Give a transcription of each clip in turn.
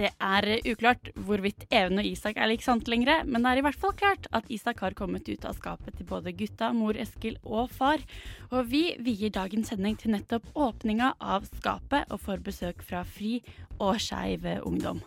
Det er uklart hvorvidt Even og Isak er like sant lenger, men det er i hvert fall klart at Isak har kommet ut av skapet til både gutta, mor Eskil og far. Og vi vier dagens sending til nettopp åpninga av skapet og får besøk fra Fri og Skeiv Ungdom.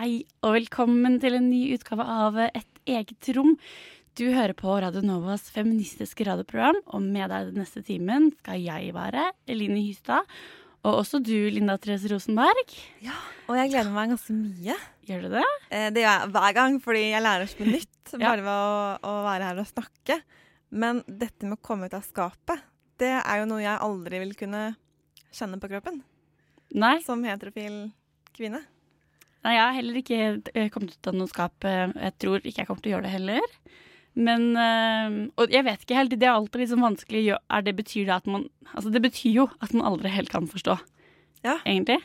Hei og velkommen til en ny utgave av Et eget rom. Du hører på Radio Novas feministiske radioprogram, og med deg den neste timen skal jeg være Eline Hystad. Og også du, Linda Therese Rosenberg. Ja, Og jeg gleder meg ganske mye. Gjør du det? Eh, Det gjør jeg hver gang, fordi jeg lærer så mye nytt bare ved å, å være her og snakke. Men dette med å komme ut av skapet, det er jo noe jeg aldri vil kunne kjenne på kroppen. Nei. Som heterofil kvinne. Nei, jeg har heller ikke eh, kommet ut av noe skap. eh, Jeg tror ikke jeg kommer til å gjøre det heller. Men eh, Og jeg vet ikke helt, det er alltid liksom vanskelig er det Betyr det at man Altså, det betyr jo at man aldri helt kan forstå, Ja. egentlig.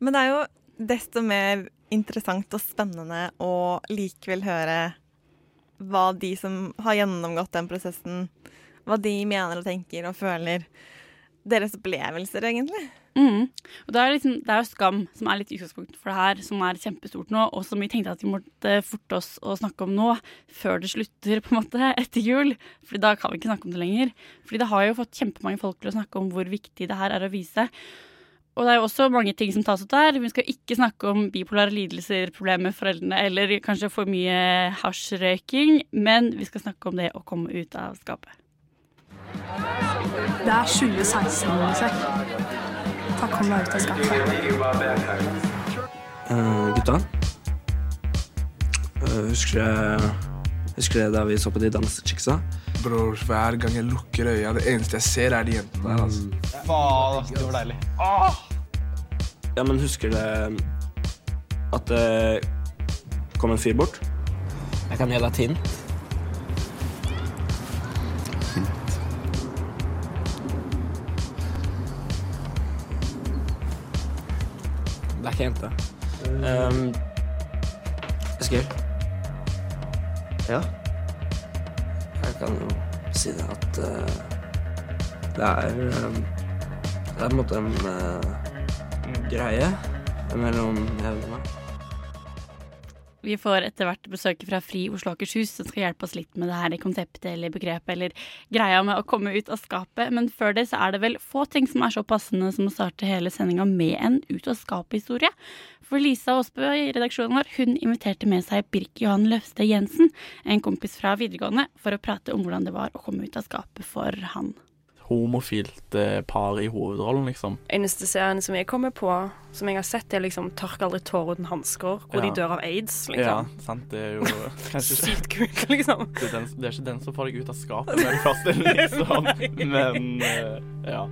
Men det er jo desto mer interessant og spennende å likevel høre hva de som har gjennomgått den prosessen, hva de mener og tenker og føler. Deres opplevelser, egentlig. Mm. Og det er, liksom, det er jo Skam som er litt utgangspunkt for det her, som er kjempestort nå, og som vi tenkte at vi måtte forte oss å snakke om nå, før det slutter, på en måte, etter jul. Fordi da kan vi ikke snakke om det lenger. Fordi det har jo fått kjempemange folk til å snakke om hvor viktig det her er å vise. Og det er jo også mange ting som tas opp der. Vi skal ikke snakke om bipolare lidelser, problemer med foreldrene, eller kanskje for mye hasjrøyking, men vi skal snakke om det å komme ut av skapet. Det er 2016, Isak. Da kom jeg ut av skapet. Uh, gutta. Uh, husker dere Husker dere da vi så på de dansechicksa? Bror, hver gang jeg lukker øya, det eneste jeg ser, er de jentene der. altså. Faen, ass, det var deilig. Ja, men husker dere at det kom en fyr bort? Jeg kan gi deg et hint. Jente. Um, Eskil? Ja? Jeg kan jo si det at uh, det er um, Det er på en måte en uh, greie mellom jeg og meg. Vi får etter hvert besøk fra Fri Oslo Akershus, som skal hjelpe oss litt med det her konseptet eller begrepet eller greia med å komme ut av skapet. Men før det så er det vel få ting som er så passende som å starte hele sendinga med en ut av skapet-historie. For Lisa Aasbø i redaksjonen vår hun inviterte med seg Birk Johan Løfste Jensen, en kompis fra videregående, for å prate om hvordan det var å komme ut av skapet for han. Homofilt eh, par i hovedrollen, liksom. Eneste serien som jeg kommer på, som jeg har sett, er liksom 'Tørk aldri tårer uten hansker', hvor Ja. de dør av aids, Ja, liksom. sant. Det er jo kanskje Sykt kult, liksom. det er, den, det er ikke den som får deg ut av skapet med det første, liksom. Men eh, ja.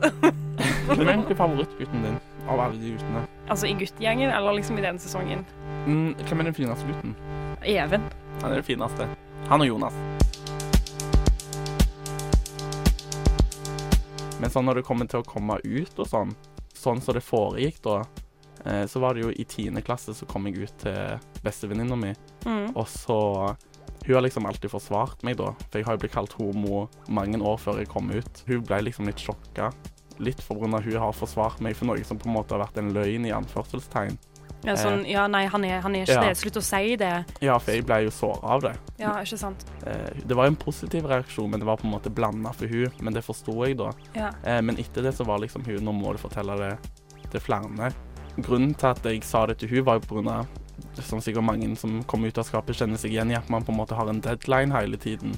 Hvem er favorittgutten din av alle de guttene? Altså i guttegjengen, eller liksom i den sesongen. Mm, hvem er den fineste gutten? Even. Han er den fineste. Han og Jonas. Men sånn når det kommer til å komme ut og sånn, sånn som det foregikk da, eh, så var det jo i tiende klasse så kom jeg ut til bestevenninna mi, Mm. og så Hun har liksom alltid forsvart meg, da, for jeg har jo blitt kalt homo mange år før jeg kom ut. Hun ble liksom litt sjokka. Litt for grunn av hun har forsvart meg for noe som på en måte har vært en løgn, i anførselstegn. Ja, sånn, ja, nei, han er, han er ikke Ja. det. Slutt å si det. Ja, for jeg ble jo såra av det. Ja, ikke sant. Eh, Det var en positiv reaksjon, men det var på en måte blanda for hun, men det forsto jeg da. Ja. Eh, Men etter det så var liksom hun Nå må du fortelle det til flere. Grunnen til at jeg sa det til hun var jo på grunn av Som sikkert mange som kommer ut av skapet, kjenner seg igjen i at man på en måte har en deadline hele tiden.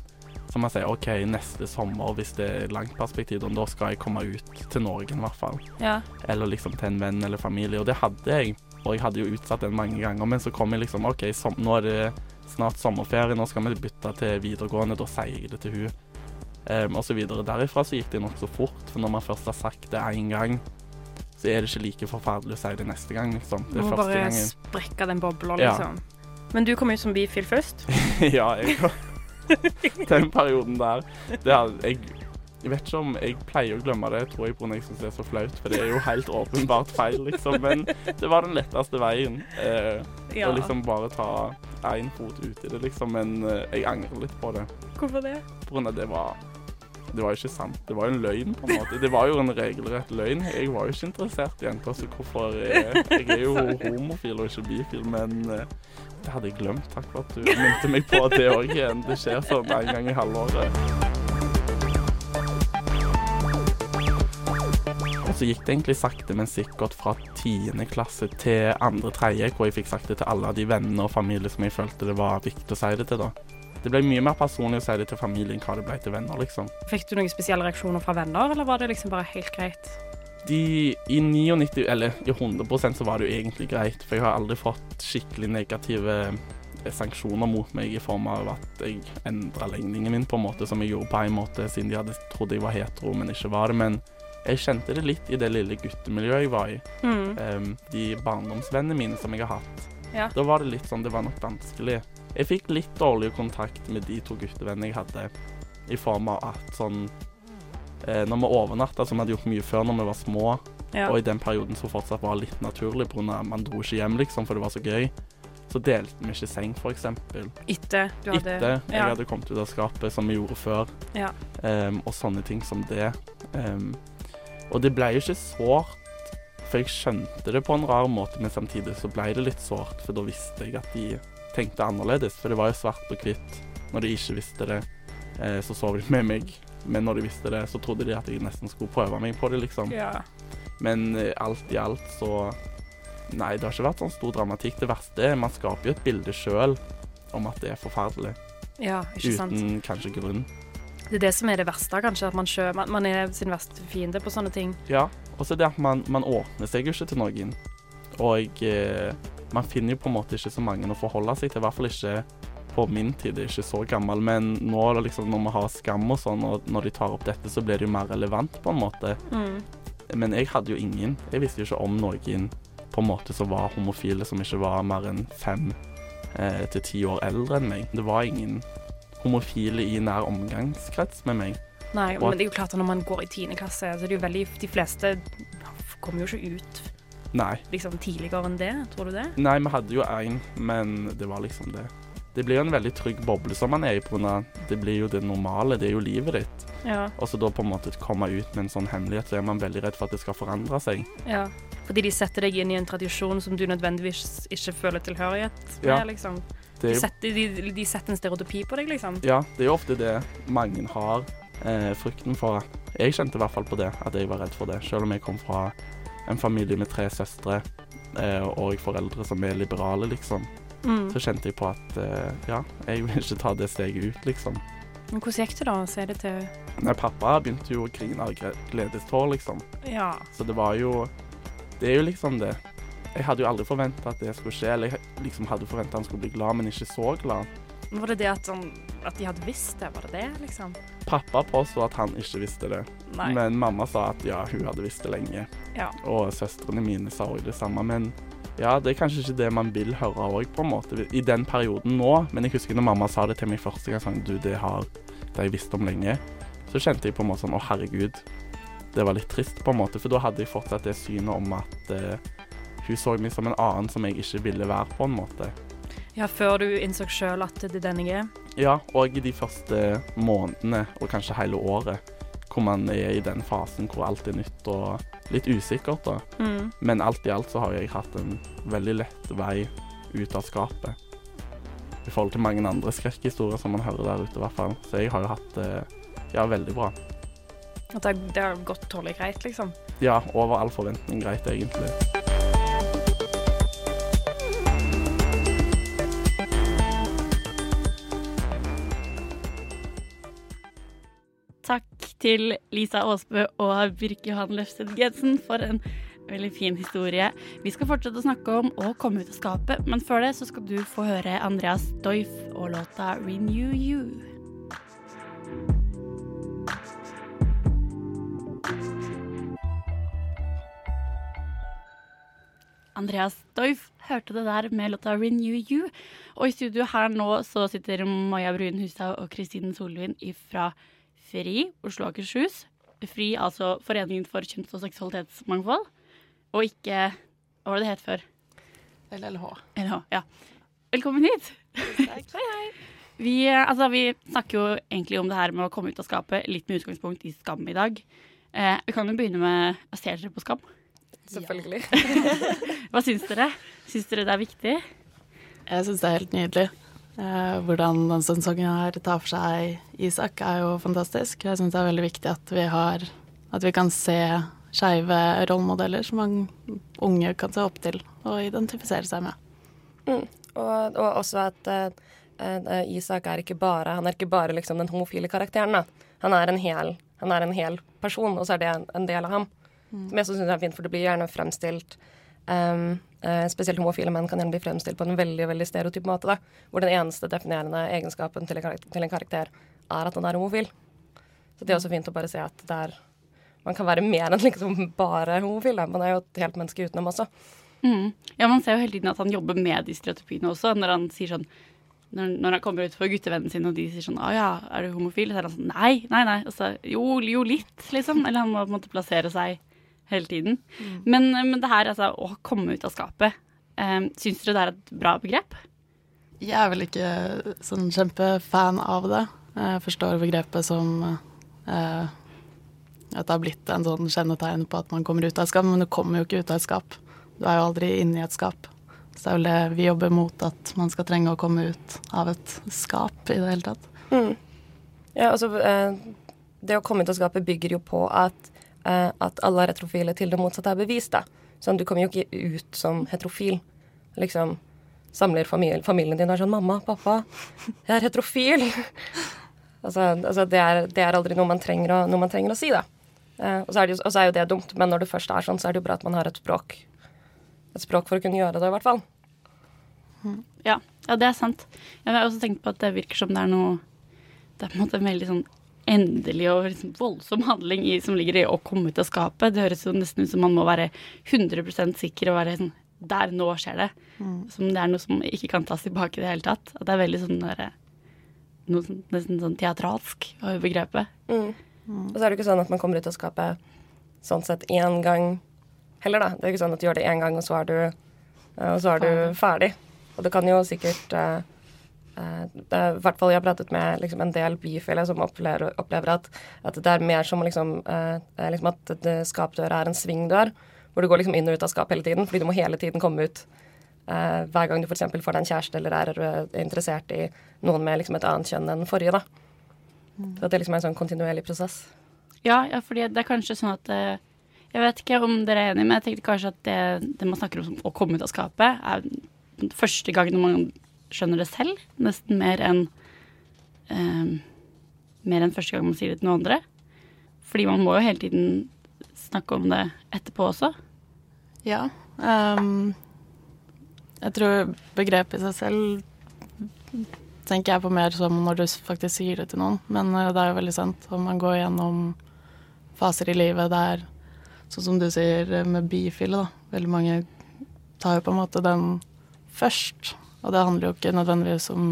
Så man sier OK, neste sommer, hvis det er langt perspektiv, da skal jeg komme ut til Norge i hvert fall. Ja. Eller liksom til en venn eller familie. Og det hadde jeg. Og jeg hadde jo utsatt den mange ganger, men så kom jeg liksom OK, som, nå er det snart sommerferie, nå skal vi bytte til videregående, da sier jeg det til hun. Um, og så videre. Derifra så gikk det nokså fort, for når man først har sagt det én gang, så er det ikke like forferdelig å si det neste gang, liksom. Det Du må bare gangen. sprekke den bobla, Ja. liksom. Men du kom ut som bifil først. ja, jeg Den perioden der det hadde, jeg, jeg vet ikke om jeg pleier å glemme det, tror jeg, når jeg syns det er så flaut. For det er jo helt åpenbart feil, liksom. Men det var den letteste veien. Eh, Ja. Å liksom bare ta én fot ut i det, liksom. Men eh, jeg angrer litt på det. Hvorfor det? Av det var Det var ikke sant. Det var jo en løgn, på en måte. Det var jo en regelrett løgn. Jeg var jo ikke interessert i jenter, så hvorfor jeg, Jeg er jo homofil og ikke bifil, men eh, det hadde jeg glemt. Takk for at du minte meg på det òg igjen. Det skjer sånn en gang i halvåret. Så gikk det egentlig sakte, men sikkert fra tiende klasse til andre tredje, hvor jeg fikk sagt det til alle de venner og familie som jeg følte det var viktig å si det til, da. Det ble mye mer personlig å si det til familien hva det ble til venner, liksom. Fikk du noen spesielle reaksjoner fra venner, eller var det liksom bare helt greit? De, I 99, eller i 100% så var det jo egentlig greit, for jeg har aldri fått skikkelig negative eh, sanksjoner mot meg i form av at jeg endra legningen min på en måte som jeg gjorde på en måte, siden de hadde trodd jeg var hetero, men ikke var det. Men jeg kjente det litt i det lille guttemiljøet jeg var i. Mm. Um, de barndomsvennene mine som jeg har hatt. Ja. Da var det litt sånn, det var nok vanskelig. Jeg fikk litt dårlig kontakt med de to guttevennene jeg hadde, i form av at sånn eh, Når vi overnatta, som vi hadde gjort mye før når vi var små, Ja. og i den perioden som fortsatt var litt naturlig pga. man dro ikke hjem, liksom, for det var så gøy, så delte vi ikke seng, f.eks. Etter du hadde Etter jeg ja. hadde kommet ut av skapet, som vi gjorde før. Ja. Em, og sånne ting som det. Em, og det ble jo ikke sårt, for jeg skjønte det på en rar måte, men samtidig så ble det litt sårt, for da visste jeg at de tenkte annerledes. For det var jo svart på hvitt. Når de ikke visste det, eh, så sov de med meg. Men når de visste det, så trodde de at jeg nesten skulle prøve meg på det, liksom. Ja. Men eh, alt i alt så Nei, det har ikke vært sånn stor dramatikk. Det verste er man skaper jo et bilde sjøl om at det er forferdelig. ja, ikke sant. Uten kanskje grunn. Det er det som er det verste, kanskje. At man, sjø, man, man er sin verste fiende på sånne ting. Ja, og så det at man, man åpner seg jo ikke til noen. Og eh, man finner jo på en måte ikke så mange å forholde seg til. I hvert fall ikke på min tid, jeg er ikke så gammel. Men nå liksom, når vi har skam og sånn, og når de tar opp dette, så blir det jo mer relevant på en måte. Mm. Men jeg hadde jo ingen. Jeg visste jo ikke om noen på en måte som var homofile, som ikke var mer enn fem eh, til ti år eldre enn meg. Det var ingen homofile i nær omgangskrets med meg. Nei, men det er jo klart at når man går i tiende klasse, så er det jo veldig De fleste kommer jo ikke ut Nei. liksom tidligere enn det. Tror du det? Nei, vi hadde jo én, men det var liksom det. Det blir jo en veldig trygg boble som man er i, pga. det blir jo det normale, det er jo livet ditt. Ja. Og så da på en måte komme ut med en sånn hemmelighet, så er man veldig redd for at det skal forandre seg. ja. Fordi de setter deg inn i en tradisjon som du nødvendigvis ikke føler tilhørighet med. Ja. liksom. Det De er setter, de, de setter en stereotypi på deg, liksom. ja, det er jo ofte det mange har eh, frykten for. Jeg kjente i hvert fall på det, at jeg var redd for det. Selv om jeg kom fra en familie med tre søstre eh, og foreldre som er liberale, liksom. Mm. Så kjente jeg på at eh, ja, jeg vil ikke ta det steget ut, liksom. Men hvordan gikk det da? å Si det til Nei, pappa begynte jo å grine av gledestår, liksom. Ja. Så det var jo Det er jo liksom det. Jeg hadde jo aldri forventa at det skulle skje. Eller jeg liksom hadde forventa han skulle bli glad, men ikke så glad. Var det det at, han, at de hadde visst det? Var det det, liksom? Pappa påsto at han ikke visste det, Nei. men mamma sa at ja, hun hadde visst det lenge. Ja. Og søstrene mine sa òg det samme. Men ja, det er kanskje ikke det man vil høre òg, på en måte, i den perioden nå. Men jeg husker når mamma sa det til meg første gang, sånn du, det har det jeg visst om lenge. Så kjente jeg på en måte sånn å herregud, det var litt trist, på en måte. For da hadde jeg fortsatt det synet om at eh, hun så meg som en annen som jeg ikke ville være, på en måte. Ja, før du innså sjøl at det er den jeg er. Ja, og de første månedene, og kanskje hele året, hvor man er i den fasen hvor alt er nytt og litt usikkert, da. Mm. Men alt i alt så har jeg hatt en veldig lett vei ut av skapet. I forhold til mange andre skrekkhistorier som man hører der ute, i hvert fall. Så jeg har jo hatt det ja, veldig bra. At det, har gått tålelig greit, liksom. Ja, over all forventning greit, egentlig. Til Lisa Aasbø og Birke Johan Løfsted Gensen for en Veldig fin historie. Vi skal fortsette å snakke om å komme ut av skapet, men før det så skal du få høre Andreas Doif og låta 'Renew You'. Andreas Doif hørte det der med låta 'Renew You'. Og i studio her nå så sitter Maja Brun Hustad og Kristine Solvin fra FRI, Oslo og Akershus. FRI, altså Foreningen for kjønns- og seksualitetsmangfold. Og ikke Hva var det det het før? LLH. LH, ja. Velkommen hit. Takk. hei, hei. Vi, altså, vi snakker jo egentlig om det her med å komme ut av skapet, litt med utgangspunkt i Skam i dag. Eh, vi kan jo begynne med Ser dere på Skam? Selvfølgelig. Hva syns dere? Syns dere det er viktig? Jeg syns det er helt nydelig. Eh, hvordan den sesongen her tar for seg Isak, er jo fantastisk. Jeg syns det er veldig viktig at vi har At vi kan se skeive rollemodeller som mange unge kan se opp til og identifisere seg med. Mm. Og, og også at eh, Isak er ikke bare Han er ikke bare liksom den homofile karakteren. Da. Han er en hel, han er en hel person, og så er det en, en del av ham. Mm. Som jeg syns er fint, for det blir gjerne fremstilt um, Spesielt homofile menn kan gjerne bli fremstilt på en veldig veldig stereotyp måte. Da, hvor den eneste definerende egenskapen til en, karakter, til en karakter er at han er homofil. Så det er også fint å bare se at det er man kan være mer enn liksom bare homofil. Da. Man er jo et helt menneske utenom også. Mm. Ja, man ser jo hele tiden at han jobber med de stereotypiene også, når han sier sånn når, når han kommer ut for guttevennene sine, og de sier sånn 'Å ja, er du homofil?' Så er han sånn 'Nei, nei, nei'. Altså, jo, jo litt, liksom. Eller han må på en måte plassere seg hele tiden. Mm. Men, men det her, altså, å komme ut av skapet, um, syns dere det er et bra begrep? Jeg er vel ikke sånn kjempefan av det. Jeg forstår begrepet som uh, at det har blitt en sånn kjennetegn på at man kommer ut av et skap, men du kommer jo ikke ut av et skap. Du er jo aldri inne i et skap. Så det er vel det vi jobber mot, at man skal trenge å komme ut av et skap i det hele tatt. Mm. Ja, altså eh, Det å komme ut av skapet bygger jo på at, at alle er heterofile til det motsatte er bevist. Sånn, du kommer jo ikke ut som heterofil. Liksom samler familien, familien din og er sånn 'Mamma, pappa, jeg er heterofil'. altså, altså det, er, det, er, aldri noe man trenger å, man trenger å si, da. Eh, og, så jo, og så er jo det dumt, men når det først er sånn, så er det jo bra at man har et språk. Et språk for å kunne gjøre det, i hvert fall. Ja, ja det er sant. Jeg har også tenkt på at det virker som det er noe Det er på en måte en veldig sånn endelig og liksom voldsom handling i, som ligger i å komme ut av skapet. Det høres jo nesten ut som man må være 100% sikker og være sånn Der, nå skjer det. Mm. Som det er noe som ikke kan tas tilbake i det hele tatt. At det er veldig sånn der, noe sånn, nesten sånn teatralsk over begrepet. Mm. Og så er det ikke sånn at man kommer ut av skapet sånn sett én gang heller, da. Det er ikke sånn at du gjør det én gang, og så er du, og så er du ferdig. Og det kan jo sikkert uh, uh, I hvert fall jeg har pratet med liksom, en del bifile som opplever, opplever at, at, det er mer som liksom, uh, liksom at skapdøra er en svingdør, hvor du går liksom inn og ut av skapet hele tiden, fordi du må hele tiden komme ut. hver gang du f.eks. får deg en kjæreste eller er interessert i noen med liksom, et annet kjønn enn forrige. da. Så at det liksom er en sånn kontinuerlig prosess. Ja, ja fordi det er kanskje sånn at Jeg vet ikke om dere er enige, men jeg tenkte kanskje at det, det man snakker om som å komme ut av skapet, er første gang når man skjønner det selv. Nesten mer enn eh, Mer enn første gang man sier det til noen andre. Fordi man må jo hele tiden snakke om det etterpå også. Ja. Um, jeg tror begrepet i seg selv tenker jeg på mer som når du faktisk sier det til noen. Men uh, det er jo veldig sant. Om man går gjennom faser i livet der, sånn som du sier med bifile, da. Veldig mange tar jo på en måte den først. Og det handler jo ikke nødvendigvis om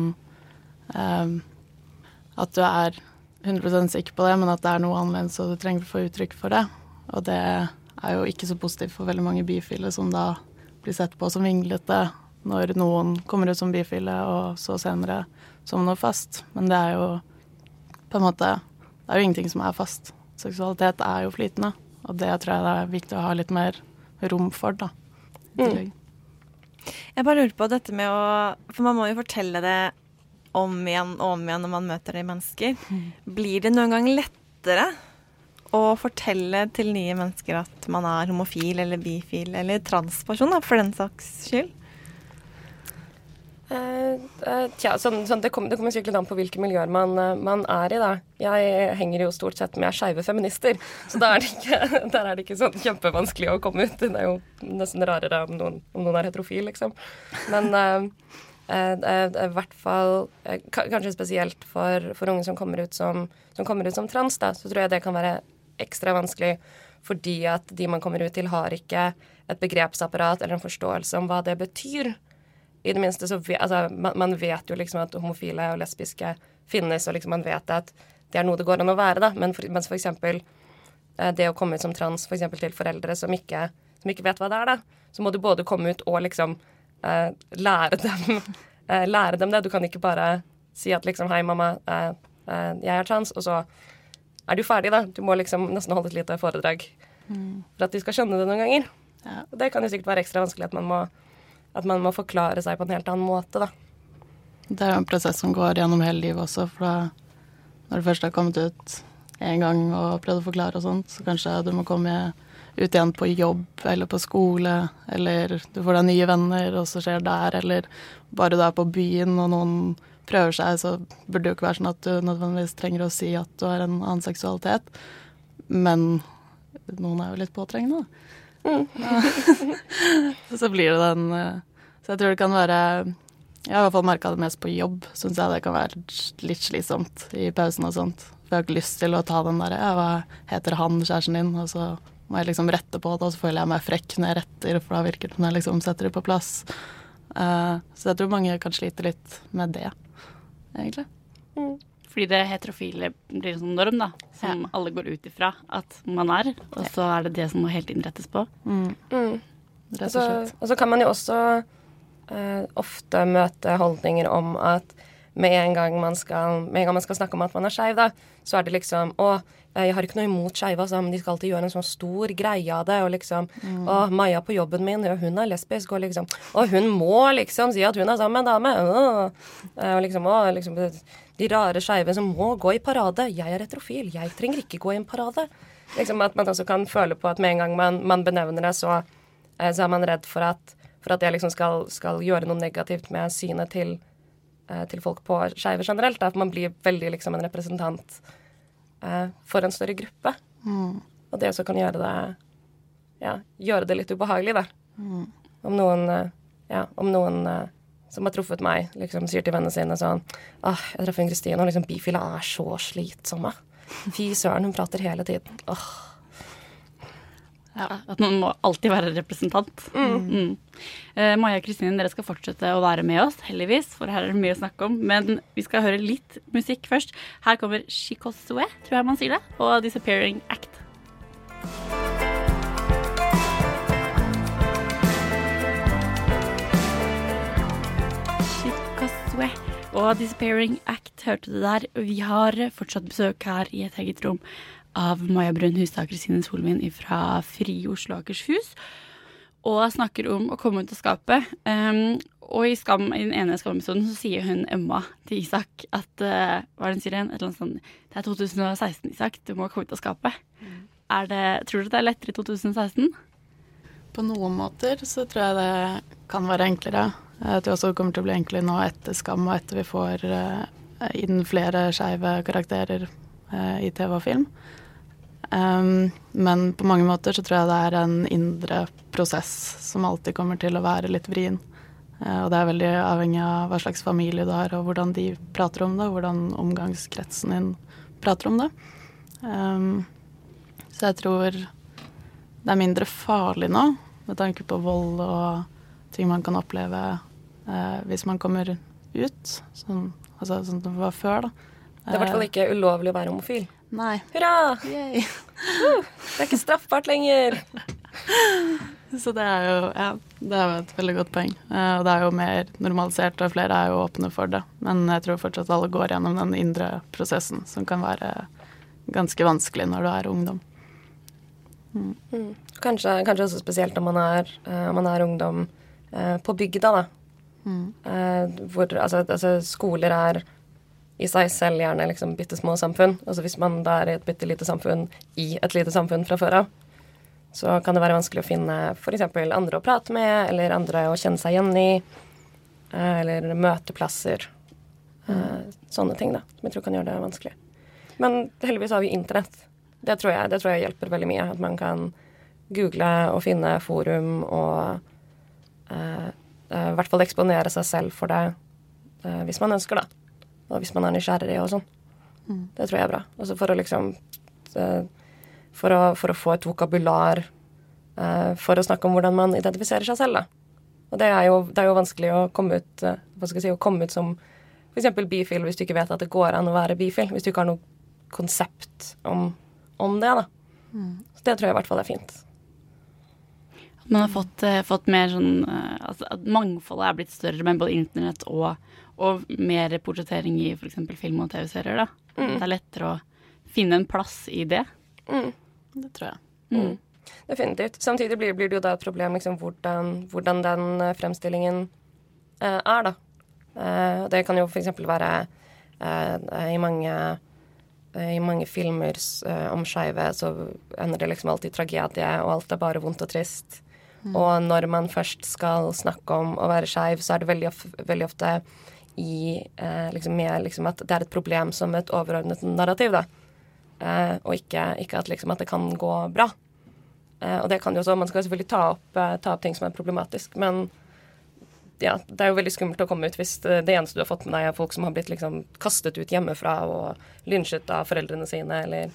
eh, at du er 100% sikker på det, men at det er noe annerledes og du trenger å få uttrykk for det. Og det er jo ikke så positivt for veldig mange bifile, som da blir sett på som vinglete når noen kommer ut som bifile, og så senere som noe fast. Men det er jo på en måte Det er jo ingenting som er fast. Seksualitet er jo flytende, og det tror jeg det er viktig å ha litt mer rom for, da. Mm. Jeg bare lurer på dette med å For man må jo fortelle det om igjen og om igjen når man møter de mennesker. Blir det noen gang lettere å fortelle til nye mennesker at man er homofil eller bifil eller transperson, da, for den saks skyld? Eh, eh, tja, sånn, sånn, det, kommer, det kommer sikkert an på hvilke miljøer man, eh, man er i, da. Jeg henger jo stort sett med skeive feminister, så er, ikke, der er det ikke sånn kjempevanskelig å komme ut. Det er jo nesten rarere om noen, om noen er heterofil, liksom. Men uh, i hvert fall Kanskje spesielt for, for unge som kommer ut som, som kommer ut som trans, da, så tror jeg det kan være ekstra vanskelig fordi at de man kommer ut til, har ikke et begrepsapparat eller en forståelse om hva det betyr. I det minste så altså, man, man vet jo liksom at homofile og lesbiske finnes, og liksom man vet at det er noe det går an å være, da. Men for, mens for eksempel eh, det å komme ut som trans for eksempel til foreldre som ikke, som ikke vet hva det er, da, så må du både komme ut og liksom eh, lære dem eh, lære dem det. Du kan ikke bare si at liksom hei, mamma, eh, eh, jeg er trans, og så er du ferdig, da. Du må liksom nesten holde et lite foredrag for at de skal skjønne det noen ganger. Og det kan jo sikkert være ekstra vanskelig at man må at man må forklare seg på en helt annen måte, da. Det er jo en prosess som går gjennom hele livet også, for da, når du først har kommet ut en gang og prøvd å forklare og sånt, så kanskje du må komme ut igjen på jobb eller på skole, eller du får deg nye venner, og så skjer der, eller bare du er på byen og noen prøver seg, så burde det jo ikke være sånn at du nødvendigvis trenger å si at du har en annen seksualitet, men noen er jo litt påtrengende, da. Mm. så blir det den eh, Så jeg tror det kan være Jeg har i hvert fall merka det mest på jobb. Syns jeg det kan være litt slitsomt i pausen og sånt. For jeg har ikke lyst til å ta den derre ja, hva heter han, kjæresten din? Og så må jeg liksom rette på det, og så føler jeg meg frekk når jeg retter, for da virker det som jeg liksom setter det på plass. Uh, så jeg tror mange kan slite litt med det, egentlig. Fordi det heterofile blir en sånn norm, da, som alle går ut ifra at man er. Og så er det det som må helt innrettes på. Mm. Rett og Og så- slett. Og så kan man jo også ofte møte holdninger om at med en, gang man skal, med en gang man skal snakke om at man er skeiv, så er det liksom Å, jeg har ikke noe imot skeive, altså, men de skal alltid gjøre en sånn stor greie av det. Og liksom Å, Maja på jobben min, ja, hun er lesbisk, og liksom Og hun må liksom si at hun er sammen med en dame. Eh, Og liksom, å, liksom De rare skeive som må gå i parade. Jeg er heterofil, jeg trenger ikke gå i en parade. Liksom At man også kan føle på at med en gang man, man benevner det, så, eh, så er man redd for at, for at jeg liksom skal, skal gjøre noe negativt med synet til, eh, til folk på skeive generelt. Da. For man blir veldig liksom en representant eh, for en større gruppe. Mm. Og det også kan gjøre det ja, gjøre det litt ubehagelig, da. Mm. Om noen, eh, ja, om noen eh, som har truffet meg, liksom sier til vennene sine sånn Åh, jeg en Kristine, og liksom bifile er så slitsomme. Fy søren, hun prater hele tiden. Åh. At man må alltid være representant. Mm. Eh, Maja og Kristin, dere skal fortsette å være med oss, heldigvis, for her er det mye å snakke om. Men vi skal høre litt musikk først. Her kommer Shikosue, tror jeg man sier det, og Disappearing Act. Shikosue og Disappearing Act hørte du der. Vi har fortsatt besøk her i et eget rom av Maja Brun Hustad og Kristine Solvin fra Fri Oslo Akershus. Og snakker om å komme ut av skapet. Um, og i, skam, i den ene Skam-episoden så sier hun Emma til Isak at uh, Hva er det hun sier igjen? Et eller annet sånt Det er 2016, Isak. Du må komme ut av skapet. Er det, tror du det er lettere i 2016? På noen måter så tror jeg det kan være enklere. Jeg tror også det kommer til å bli enklere nå etter Skam og etter vi får uh, inn flere skeive karakterer uh, i TV og film. Um, men på mange måter så tror jeg det er en indre prosess som alltid kommer til å være litt vrien. Uh, og det er veldig avhengig av hva slags familie du har, og hvordan de prater om det, og hvordan omgangskretsen din prater om det. Um, så jeg tror det er mindre farlig nå, med tanke på vold og ting man kan oppleve uh, hvis man kommer ut, sånn, altså, sånn som det var før. da. Det er i hvert fall ikke ulovlig å være homofil. Nei. Hurra! Uh, det er ikke straffbart lenger. Så det er jo ja, det er jo et veldig godt poeng. Eh, og det er jo mer normalisert, og flere er jo åpne for det. Men jeg tror fortsatt alle går gjennom den indre prosessen, som kan være ganske vanskelig når du er ungdom. Mm. Mm. Kanskje, kanskje også spesielt når man er, uh, man er ungdom eh, på bygda, da. Mm. Hvor altså, altså, skoler er i seg selv gjerne liksom bitte små samfunn. Altså hvis man da er i et bitte lite samfunn i et lite samfunn fra før av, så kan det være vanskelig å finne f.eks. andre å prate med, eller andre å kjenne seg igjen i. eh, eller møteplasser. Mm. sånne ting, da, som jeg tror kan gjøre det vanskelig. Men heldigvis har vi internett. Det tror jeg, det tror jeg hjelper veldig mye. At man kan google og finne forum og eh, i hvert fall eksponere seg selv for det eh, hvis man ønsker, da. Og hvis man er nysgjerrig og sånn. Mm. Det tror jeg er bra. Altså for å liksom eh, for, å, for å få et vokabular eh, for å snakke om hvordan man identifiserer seg selv, da. Og det er jo, det er jo vanskelig å komme ut, eh, hva skal jeg si, å komme ut som f.eks. bifil hvis du ikke vet at det går an å være bifil. Hvis du ikke har noe konsept om, om det, da. Mm. Så det tror jeg i hvert fall er fint. At man har fått, fått mer sånn At mangfoldet er blitt større men både internett og, og mer portrettering i f.eks. film og TV-serier. da. Mm. Det er lettere å finne en plass i det. Mm. Det tror jeg. Mm. Definitivt. Samtidig blir, blir det jo da et problem liksom, hvordan, hvordan den eh, fremstillingen eh, er, da. Eh, det kan jo f.eks. være eh, i mange eh, i mange filmer eh, om skeive så ender det liksom alltid i tragedie, og alt er bare vondt og trist. Mm. Og når man først skal snakke om å være skeiv, så er det veldig, of veldig ofte i eh, liksom med liksom at det er et problem som et overordnet narrativ, da. Eh, og ikke, ikke at liksom at det kan gå bra. Eh, og det kan jo også, Man skal selvfølgelig ta opp, eh, ta opp ting som er problematisk, men ja, det er jo veldig skummelt å komme ut hvis det, eneste du har fått med deg, er folk som har blitt liksom kastet ut hjemmefra og lynsjet av foreldrene sine, eller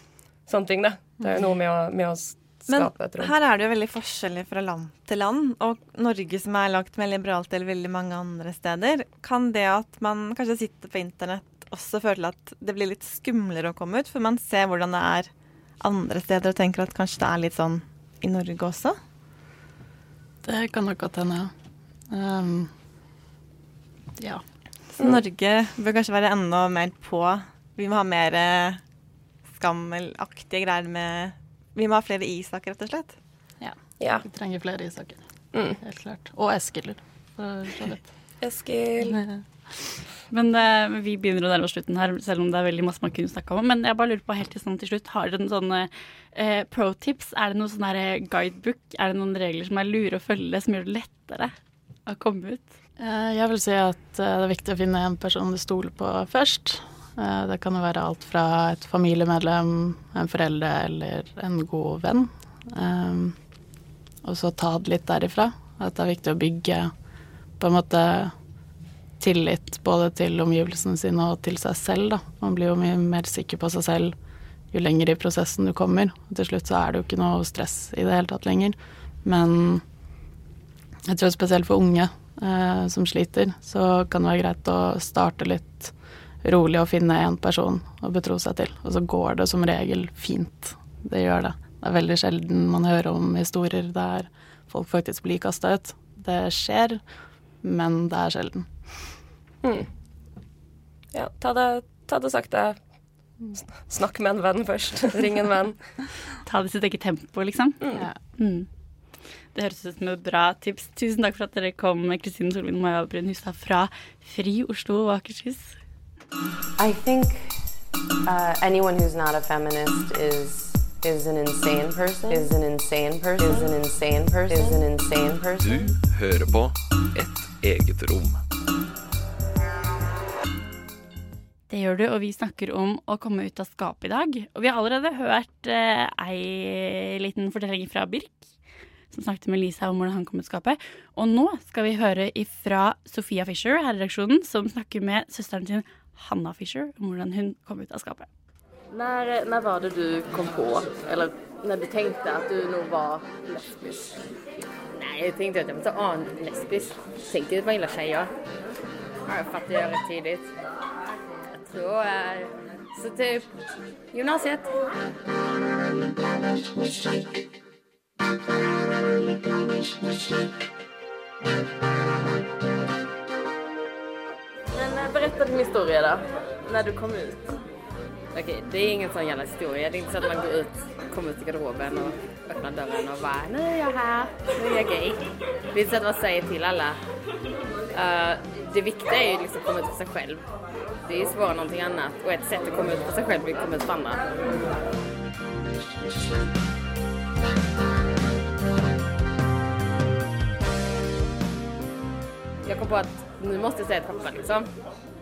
sånne ting. Det, det er jo noe med å, med å Men her er det jo veldig forskjellig fra land til land. Og Norge som er lagt med liberalt til veldig mange andre steder. Kan det at man kanskje sitter på internett også føre til at det blir litt skumlere å komme ut? For man ser hvordan det er andre steder og tenker at kanskje det er litt sånn i Norge også? Det kan nok godt hende, ja. Um, ja. Så Norge bør kanskje være enda mer på. Vi må ha mer eh, skammelaktige greier med Vi må ha flere Isak, rett og slett. Ja. Ja. Vi trenger flere Isaker. Mm. Helt klart. Og Eskil. Eskil. Men uh, vi begynner å nærme oss slutten her, selv om det er veldig masse man kunne snakka om. Men jeg bare lurer på helt til, sånn til slutt, har dere noen sånne uh, pro tips? Er det noen sånn her guidebook? Er det noen regler som er lure å følge, som gjør det lettere å komme ut? Uh, Jeg vil si at eh, det er viktig å finne en person du stoler på først. Eh, Det kan jo være alt fra et familiemedlem, en forelder eller en god venn. Um, Og så ta det litt derifra. At det er viktig å bygge på en måte tillit både til omgivelsene sine og til seg selv. Da. Man blir jo mye mer sikker på seg selv jo lenger i prosessen du kommer. Og til slutt så er det jo ikke noe stress i det hele tatt lenger. Men jeg tror spesielt for unge eh, som sliter, så kan det være greit å starte litt rolig å finne én person å betro seg til. Og så går det som regel fint. Det gjør det. Det er veldig sjelden man hører om historier der folk faktisk blir kasta ut. Det skjer, men det er sjelden. Mm. Ja, ta det, ta det sakte. Snakk med en venn først. Ring en venn. Ta det sitt eget tempo, liksom. Ja. Mm. Det høres ut som et bra tips. Tusen takk for at dere kom, Kristine Solvin Maja Brun Hustad fra FRI Oslo og Akershus. I think uh, anyone who's not a feminist is is an insane person. Is an insane person. Is an insane person. Is an insane person. Du hører på Et eget rom. Det gjør du, og vi snakker om å komme ut av skapet i dag. Og vi har allerede hørt eh, ei liten fortelling fra Birk, som snakket med Lisa om hvordan han kom ut av skapet. Og nå skal vi høre ifra Sofia Fisher her i redaksjonen, som snakker med søsteren sin Hanna Fisher om hvordan hun kom ut av skapet. Når, når var det du kom på, eller når du tenkte at du nå var lesbisk? Nei, jeg tenkte at jeg måtte så an lesbisk. tenkte att man gillar tjejer. Ja, jag fattade det rätt tidigt. Jag tror... Så typ gymnasiet. Men berätta din historia då, när du kom ut. Okej, det är ingen sån jävla historia. Det är inte så att man går ut, kommer ut i garderoben och öppnar dörren och bara nu är jag här, nu är jag gay. Det är inte så att man säger till alla. Uh, det viktiga är ju liksom att komma ut för sig själv. Det är ju svårare än någonting annat. Och ett sätt att komma ut för sig själv är att komma ut för andra. jag kom på att nu måste jag säga pappa liksom.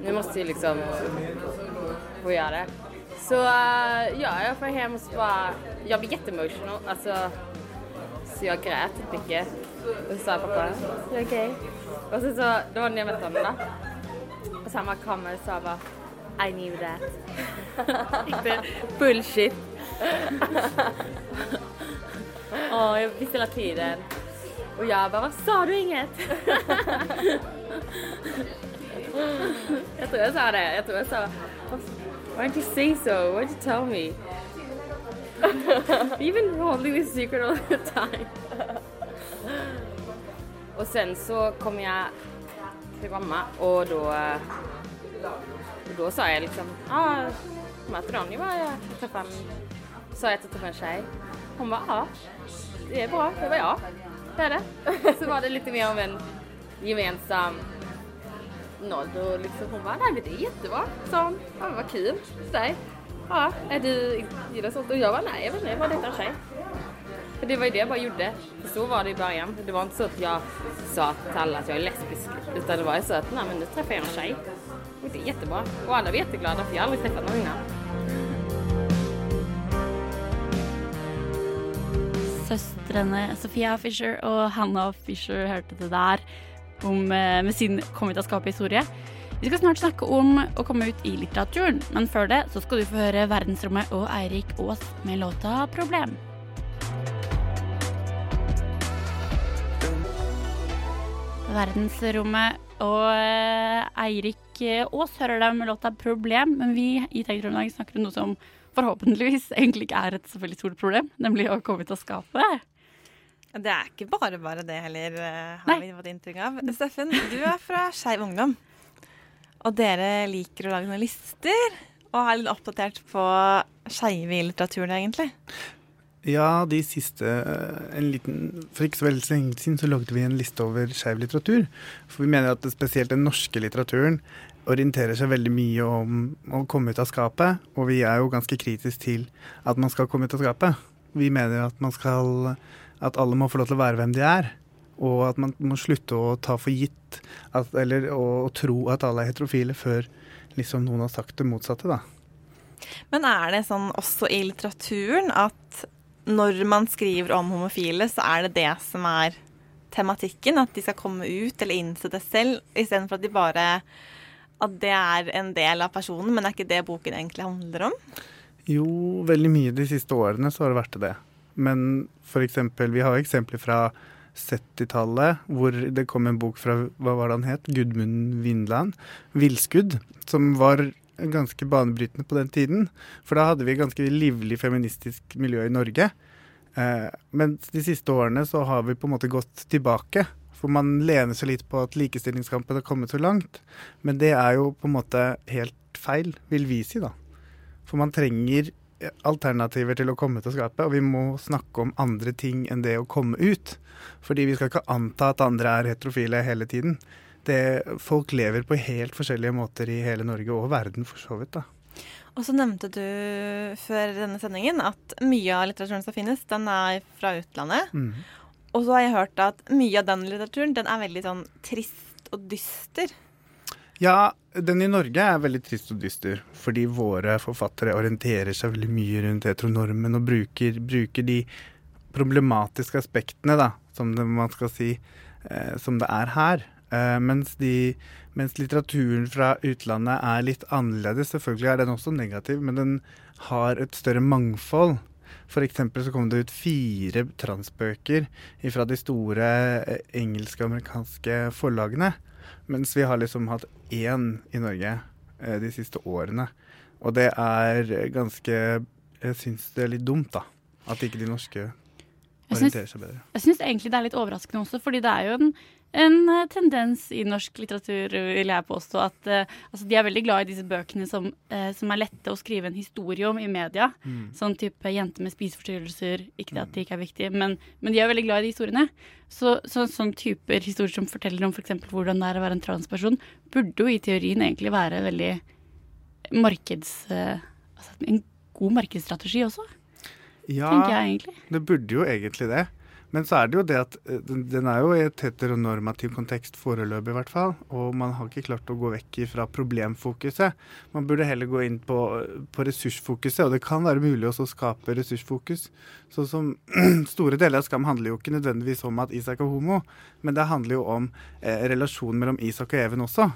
Nå måste jeg liksom få göra det. Så eh, ja, jag får hem och så bara, jag blir jätteemotional, alltså. Så jag grät mycket. Och så sa pappa, är det okej? Och sen så, det var när jag mötte honom då. Och så han bara kom och sa bara, I knew that. Ikke bullshit. oh, jag visste hela tiden. Och jeg bare sa du inget? jeg tror jeg sa det. Jeg tror jeg sa, why didn't you say so? Why didn't you tell me? You've been holding this secret all the time. og sen så kom jeg til mamma og da Og da sa jeg liksom, ah, möter Ronny var Jeg träffade en, sa jeg til jag träffade en tjej. Hun bara, ja, det er bra. Det var ja, det så var det lite mer om en gemensam nodd och liksom hon bara, nej men det är jättebra, sa hon. Ja, vad kul dig. Ja, är du gillar sånt? Och jag bare, nej jag vet inte, jag bara dejtar en tjej. För det var ju det jag bara gjorde. För så var det i början. Det var inte så att jag sa till alla att jag är lesbisk. Utan det var ju så att, nej men nu träffar jag en tjej. Och det är jättebra. Och alla var jätteglada för jag har aldrig träffat någon innan. Søstrene Sofia Fisher og Hannah Fisher hørte det der om, eh, med sin Kom ut av skapet-historie. Vi skal snart snakke om å komme ut i litteraturen, men før det så skal du få høre Verdensrommet og Eirik Aas med låta 'Problem'. Verdensrommet og eh, Eirik Aas hører deg med låta 'Problem', men vi i Teknologi snakker om noe som forhåpentligvis egentlig ikke er et så veldig stort problem, nemlig å komme ut av skapet. Det er ikke bare bare det heller, har har vi fått inntrykk av. Steffen, du er fra Skeiv Ungdom. Og dere liker å lage noen lister og er litt oppdatert på skeive i litteraturen, egentlig. Ja, de siste en liten, For ikke så veldig lenge siden så lagde vi en liste over skeiv litteratur. For vi mener at spesielt den norske litteraturen orienterer seg veldig mye om å komme ut av skapet. Og vi er jo ganske kritiske til at man skal komme ut av skapet. Vi mener at man skal At alle må få lov til å være hvem de er. Og at man må slutte å ta for gitt at, eller å, tro at alle er heterofile før liksom noen har sagt det motsatte, da. Men er det sånn også i litteraturen at når man skriver om homofile, så er det det som er tematikken? At de skal komme ut eller innse det selv, istedenfor at de bare At det er en del av personen, men er ikke det boken egentlig handler om? Jo, veldig mye de siste årene så har det vært det. Men for eksempel, vi har eksempler fra 70-tallet, hvor det kom en bok fra hva var det han het, Gudmund Vindland, 'Villskudd', som var ganske banebrytende på den tiden. For da hadde vi et ganske livlig feministisk miljø i Norge. Eh, mens de siste årene så har vi på en måte gått tilbake. For man lener seg litt på at likestillingskampen har kommet så langt. Men det er jo på en måte helt feil, vil vi si, da. For man trenger alternativer til å komme til skapet, og vi må snakke om andre ting enn det å komme ut. Fordi vi skal ikke anta at andre er heterofile hele tiden. Det, folk lever på helt forskjellige måter i hele Norge og verden, for så vidt. da. Og så nevnte du før denne sendingen at mye av litteraturen som finnes, den er fra utlandet. Mm. Og så har jeg hørt at mye av den litteraturen den er veldig sånn trist og dyster. Ja, den i Norge er veldig trist og dyster, fordi våre forfattere orienterer seg veldig mye rundt heteronormen og bruker, bruker de problematiske aspektene, da, som det, man skal si, eh, som det er her. Eh, mens, de, mens litteraturen fra utlandet er litt annerledes. Selvfølgelig er den også negativ, men den har et større mangfold. For eksempel så kom det ut fire transbøker fra de store eh, engelske og amerikanske forlagene. Mens vi har liksom hatt én i Norge eh, de siste årene. Og det er ganske Jeg syns det er litt dumt, da. At ikke de norske orienterer seg bedre. Jeg syns egentlig det er litt overraskende også, fordi det er jo en, en eh, tendens i norsk litteratur, vil jeg påstå, at uh, altså de er veldig glad i disse bøkene som, uh, som, er lette å skrive en historie om i media. Mm. Sånn type 'jente med spiseforstyrrelser', ikke det at det ikke er viktig, men, men de er veldig glad i de historiene. Så, så sånn typer historier som forteller om f.eks. For hvordan det er å være en transperson, burde jo i teorien egentlig være veldig markeds... Uh, altså en god markedsstrategi også Ja, tenker jeg egentlig. det burde jo egentlig det. Men så er det jo det at eh, den, er jo i et heteronormativ kontekst foreløpig, i hvert fall. Og man har ikke klart å gå vekk fra problemfokuset. Man burde heller gå inn på, på ressursfokuset, og det kan være mulig også å skape ressursfokus. Sånn som Store deler av Skam handler jo ikke nødvendigvis om at Isak er homo, men det handler jo om eh, relasjonen mellom Isak og Even også.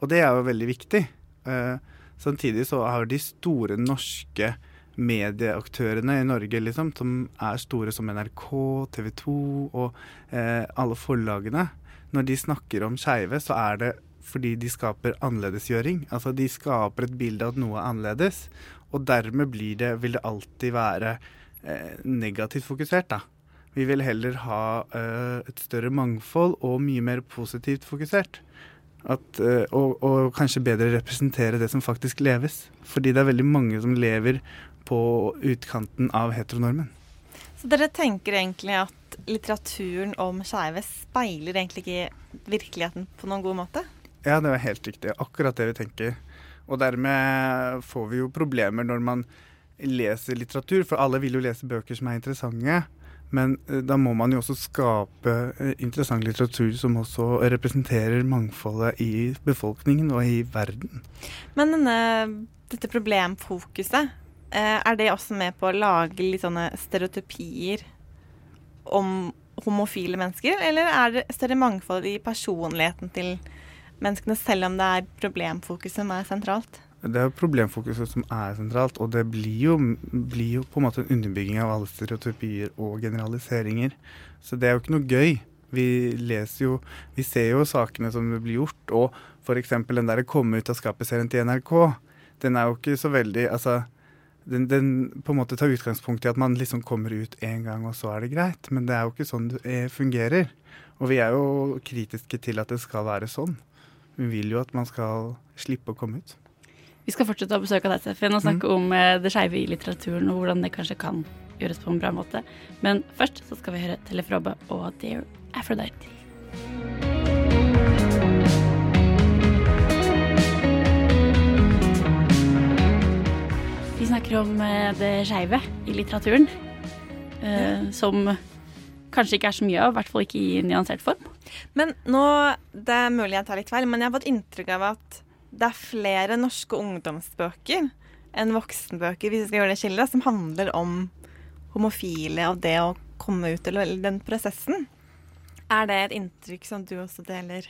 Og det er jo veldig viktig. Eh, samtidig så har de store norske medieaktørene i Norge, liksom, som er store som NRK, TV 2 og eh, alle forlagene, når de snakker om skeive, så er det fordi de skaper annerledesgjøring. Altså de skaper et bilde av at noe er annerledes, og dermed det, vil det alltid være eh, negativt fokusert, da. Vi vil heller ha eh, et større mangfold og mye mer positivt fokusert. At, eh, og, og, kanskje bedre representere det som faktisk leves. Fordi det er veldig mange som lever på utkanten av heteronormen. Så dere tenker egentlig at litteraturen om skeive speiler egentlig ikke virkeligheten på noen god måte? Ja, det er helt riktig. Akkurat det vi tenker. Og dermed får vi jo problemer når man leser litteratur, for alle vil jo lese bøker som er interessante. Men eh, da må man jo også skape eh, interessant litteratur som også representerer mangfoldet i befolkningen og i verden. Men denne, dette problemfokuset, er det også med på å lage litt sånne stereotypier om homofile mennesker? Eller er det større mangfold i personligheten til menneskene, selv om det er problemfokuset som er sentralt? Det er problemfokuset som er sentralt, og det blir jo, blir jo, på en måte en underbygging av alle stereotypier og generaliseringer. Så det er jo ikke noe gøy. Vi leser jo Vi ser jo sakene som blir gjort, og f.eks. den der 'Komme ut av skapet'-serien til NRK. Den er jo ikke så veldig Altså, den, den, på en måte tar utgangspunkt i at man liksom kommer ut én gang, og så er det greit. Men det er jo ikke sånn det fungerer. Og vi er jo kritiske til at det skal være sånn. Vi vil jo at man skal slippe å komme ut. Vi skal fortsette å besøke deg, Steffen, og snakke mm. om eh, det skeive i litteraturen og hvordan det kanskje kan gjøres på en bra måte. Men først så skal vi høre Telefrobe og Dear Aphrodite. Snakker om eh, det skeive i litteraturen, eh, som kanskje ikke er så mye av, i hvert fall ikke i nyansert form. Men nå, Det er mulig jeg tar litt feil, men jeg har fått inntrykk av at det er flere norske ungdomsbøker enn voksenbøker hvis vi skal gjøre det skillet, som handler om homofile og det å komme ut, eller den prosessen. Er det et inntrykk som du også deler,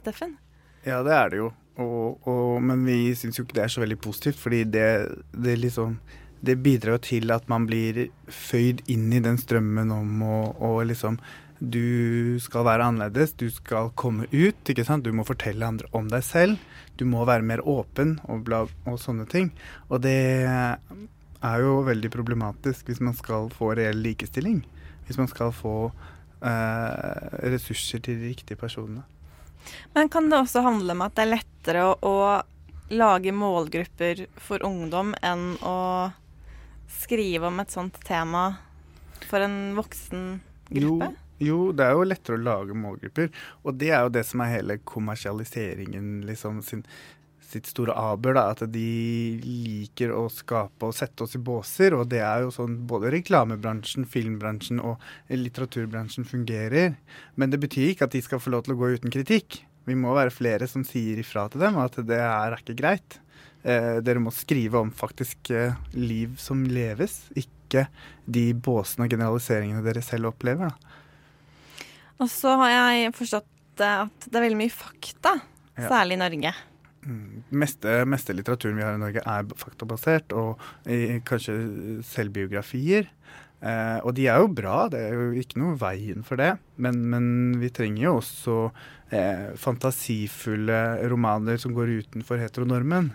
Steffen? Ja, det er det jo. Og, og, men vi syns jo ikke det er så veldig positivt, fordi det, det, liksom, det bidrar til at man blir føyd inn i den strømmen om å liksom Du skal være annerledes, du skal komme ut, ikke sant. Du må fortelle andre om deg selv du må være mer åpen og, bla, og sånne ting. Og det er jo veldig problematisk hvis man skal få reell likestilling. Hvis man skal få eh, ressurser til de riktige personene. Men kan det også handle om at det er lettere å, å lage målgrupper for ungdom enn å skrive om et sånt tema for en voksen gruppe? Jo, jo, det er jo lettere å lage målgrupper. Og det er jo det som er hele kommersialiseringen, liksom, sin, sitt store aber. da, At de liker å skape og sette oss i båser. Og det er jo sånn både reklamebransjen, filmbransjen og litteraturbransjen fungerer. Men det betyr ikke at de skal få lov til å gå uten kritikk. Vi må være flere som sier ifra til dem at det er ikke greit. Eh, dere må skrive om faktisk eh, liv som leves, ikke de båsene og generaliseringene dere selv opplever. da. Og så har jeg forstått at det er veldig mye fakta, ja. særlig i Norge. Meste, meste litteraturen vi har i Norge er faktabasert, og i, kanskje selvbiografier. Eh, og de er jo bra, det er jo ikke noe veien for det. Men, men vi trenger jo også eh, fantasifulle romaner som går utenfor heteronormen.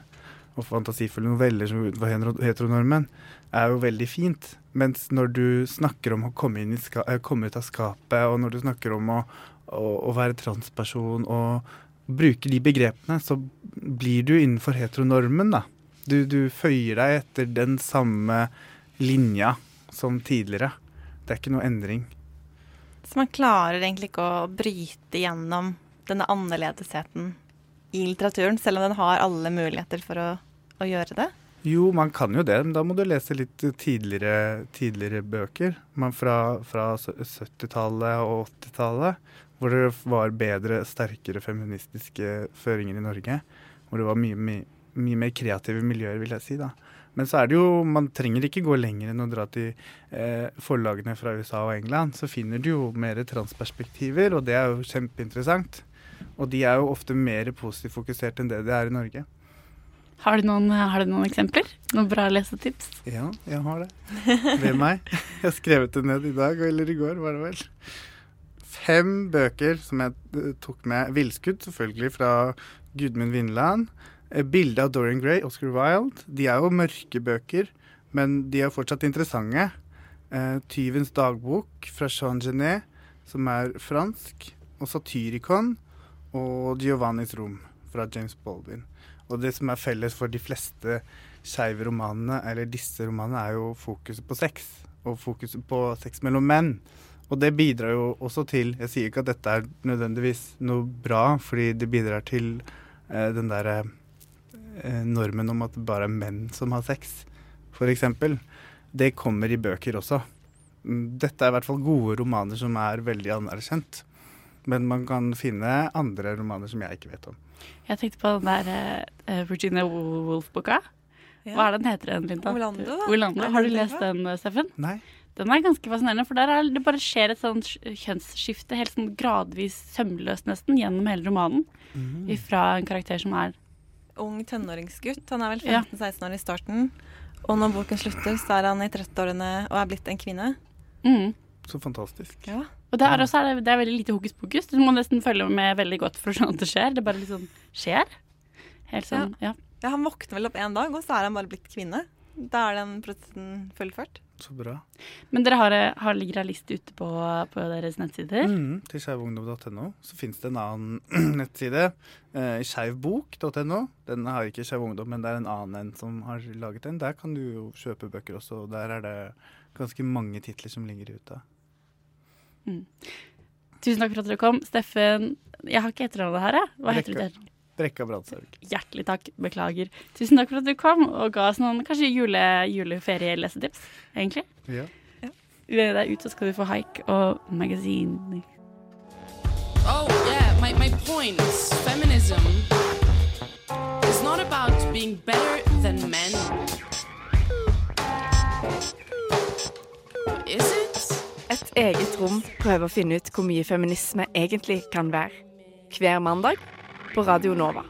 Og fantasifulle noveller som går utenfor heteronormen er jo veldig fint. Mens når du snakker om å komme, ska, komme ut av skapet, og når du snakker om å, å, å, være transperson og bruke de begrepene, så blir du innenfor heteronormen, da. Du, du føyer deg etter den samme linja som tidligere. Det er ikke noe endring. Så man klarer egentlig ikke å bryte gjennom denne annerledesheten i litteraturen, selv om den har alle muligheter for å, å gjøre det? Jo, man kan jo det, men da må du lese litt tidligere, tidligere bøker. Man fra, fra 70-tallet og 80-tallet, hvor det var bedre, sterkere feministiske føringer i Norge. Hvor det var mye, mye, mye mer kreative miljøer, vil jeg si. da. Men så er det jo, man trenger ikke gå lenger enn å dra til eh, forlagene fra USA og England. Så finner du jo mer transperspektiver, og det er jo kjempeinteressant. Og de er jo ofte mer positivt fokusert enn det det er i Norge. Har du noen, har du noen eksempler? Noen bra lesetips? Ja, jeg har det. Ved meg. Jeg har skrevet det ned i dag, eller i går, var det vel. Fem bøker som jeg eh, tok med. 'Villskudd', selvfølgelig, fra Gudmund Vinland. Bildet Bilde av Dorian Gray, Oscar Wilde. De er jo mørke bøker, men de er fortsatt interessante. Eh, 'Tyvens dagbok' fra Jean Genet, som er fransk. Og 'Satyricon' og 'Giovannis rom' fra James Baldwin. Og det som er felles for de fleste skeive romanene, eller disse romanene, er jo fokuset på sex. Og fokuset på sex mellom menn. Og det bidrar jo også til Jeg sier ikke at dette er nødvendigvis noe bra, fordi det bidrar til eh, den derre eh, normen om at det bare er menn som har sex, f.eks. Det kommer i bøker også. Mm, Dette er i hvert fall gode romaner som er veldig anerkjent. Men man kan finne andre romaner som jeg ikke vet om. Jeg tenkte på den der eh, Virginia Woolf-boka. Hva er den heter den, Linda? Orlando, da. Orlando. Har du lest den, Steffen? Nei. Den er ganske fascinerende, for der er, det bare skjer et sånt kjønnsskifte, helt sånn gradvis sømløst nesten, gjennom hele romanen. Mm. Fra en karakter som er Ung tenåringsgutt. Han er vel 15-16 år i starten. Og når boken slutter, så er han i 30-årene og er blitt en kvinne. mm. Så fantastisk. Ja. Og det er, også, er det, det er veldig lite hokus pokus. Du må nesten følge med veldig godt for å skjønne at det skjer. Det bare liksom skjer. Helt sånn, ja. Ja, Han våkner vel opp en dag, og så er han bare blitt kvinne. Da er den prosessen fullført. Så bra. Men dere har, har ligger ei liste ute på, på deres nettsider? Mm, til skeivungdom.no. Så fins det en annen nettside, eh, skeivbok.no. Den har ikke Skeiv Ungdom, men det er en annen en som har laget den. Der kan du jo kjøpe bøker også, og der er det ganske mange titler som ligger ute. Mm. Tusen takk for at dere kom. Steffen Jeg har ikke etternavnet her, jeg. Hva heter du Brekka. Brekka brannsorg. Hjertelig takk. Beklager. Tusen takk for at du kom og ga oss noen kanskje jule, juleferie-lesetips, egentlig. Ja. Deg ut, så skal du få haik og magasin. Oh, yeah, my, my point is feminism is not about being better than men. Is it? Et eget rom prøver å finne ut hvor mye feminisme egentlig kan være. Hver mandag på Radio Nova.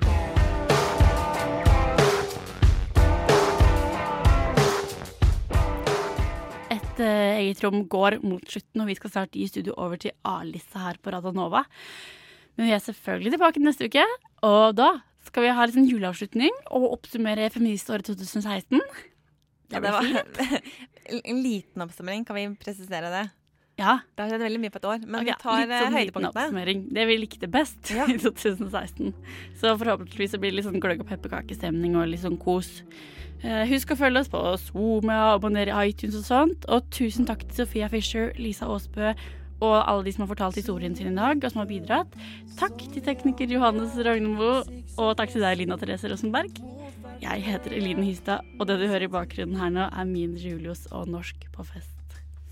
Et eh, eget rom går mot slutten, og vi skal snart gi studio over til A-lista her på Radio Nova. Men vi er selvfølgelig tilbake neste uke, og da skal vi ha litt en juleavslutning og oppsummere feministåret 2016. Ja, det var en liten oppsummering, kan vi presisere det? Ja. Det har skjedd veldig mye på et år, men okay, vi tar litt eh, sånn liten høydepunktene. oppsummering. Det vi likte best Ja. i 2016. Så forhåpentligvis blir det litt sånn gløgg og pepperkakestemning og litt sånn kos. Eh, husk å følge oss på Zoom og abonnere i iTunes og sånt. Og tusen takk til Sofia Fischer, Lisa Aasbø og alle de som har fortalt historien sin i dag, og som har bidratt. Takk til tekniker Johannes Ragnemo, og takk til deg, Lina Therese Rosenberg. Jeg heter Eline Hystad, og det du hører i bakgrunnen her nå, er min Julius og Norsk på fest.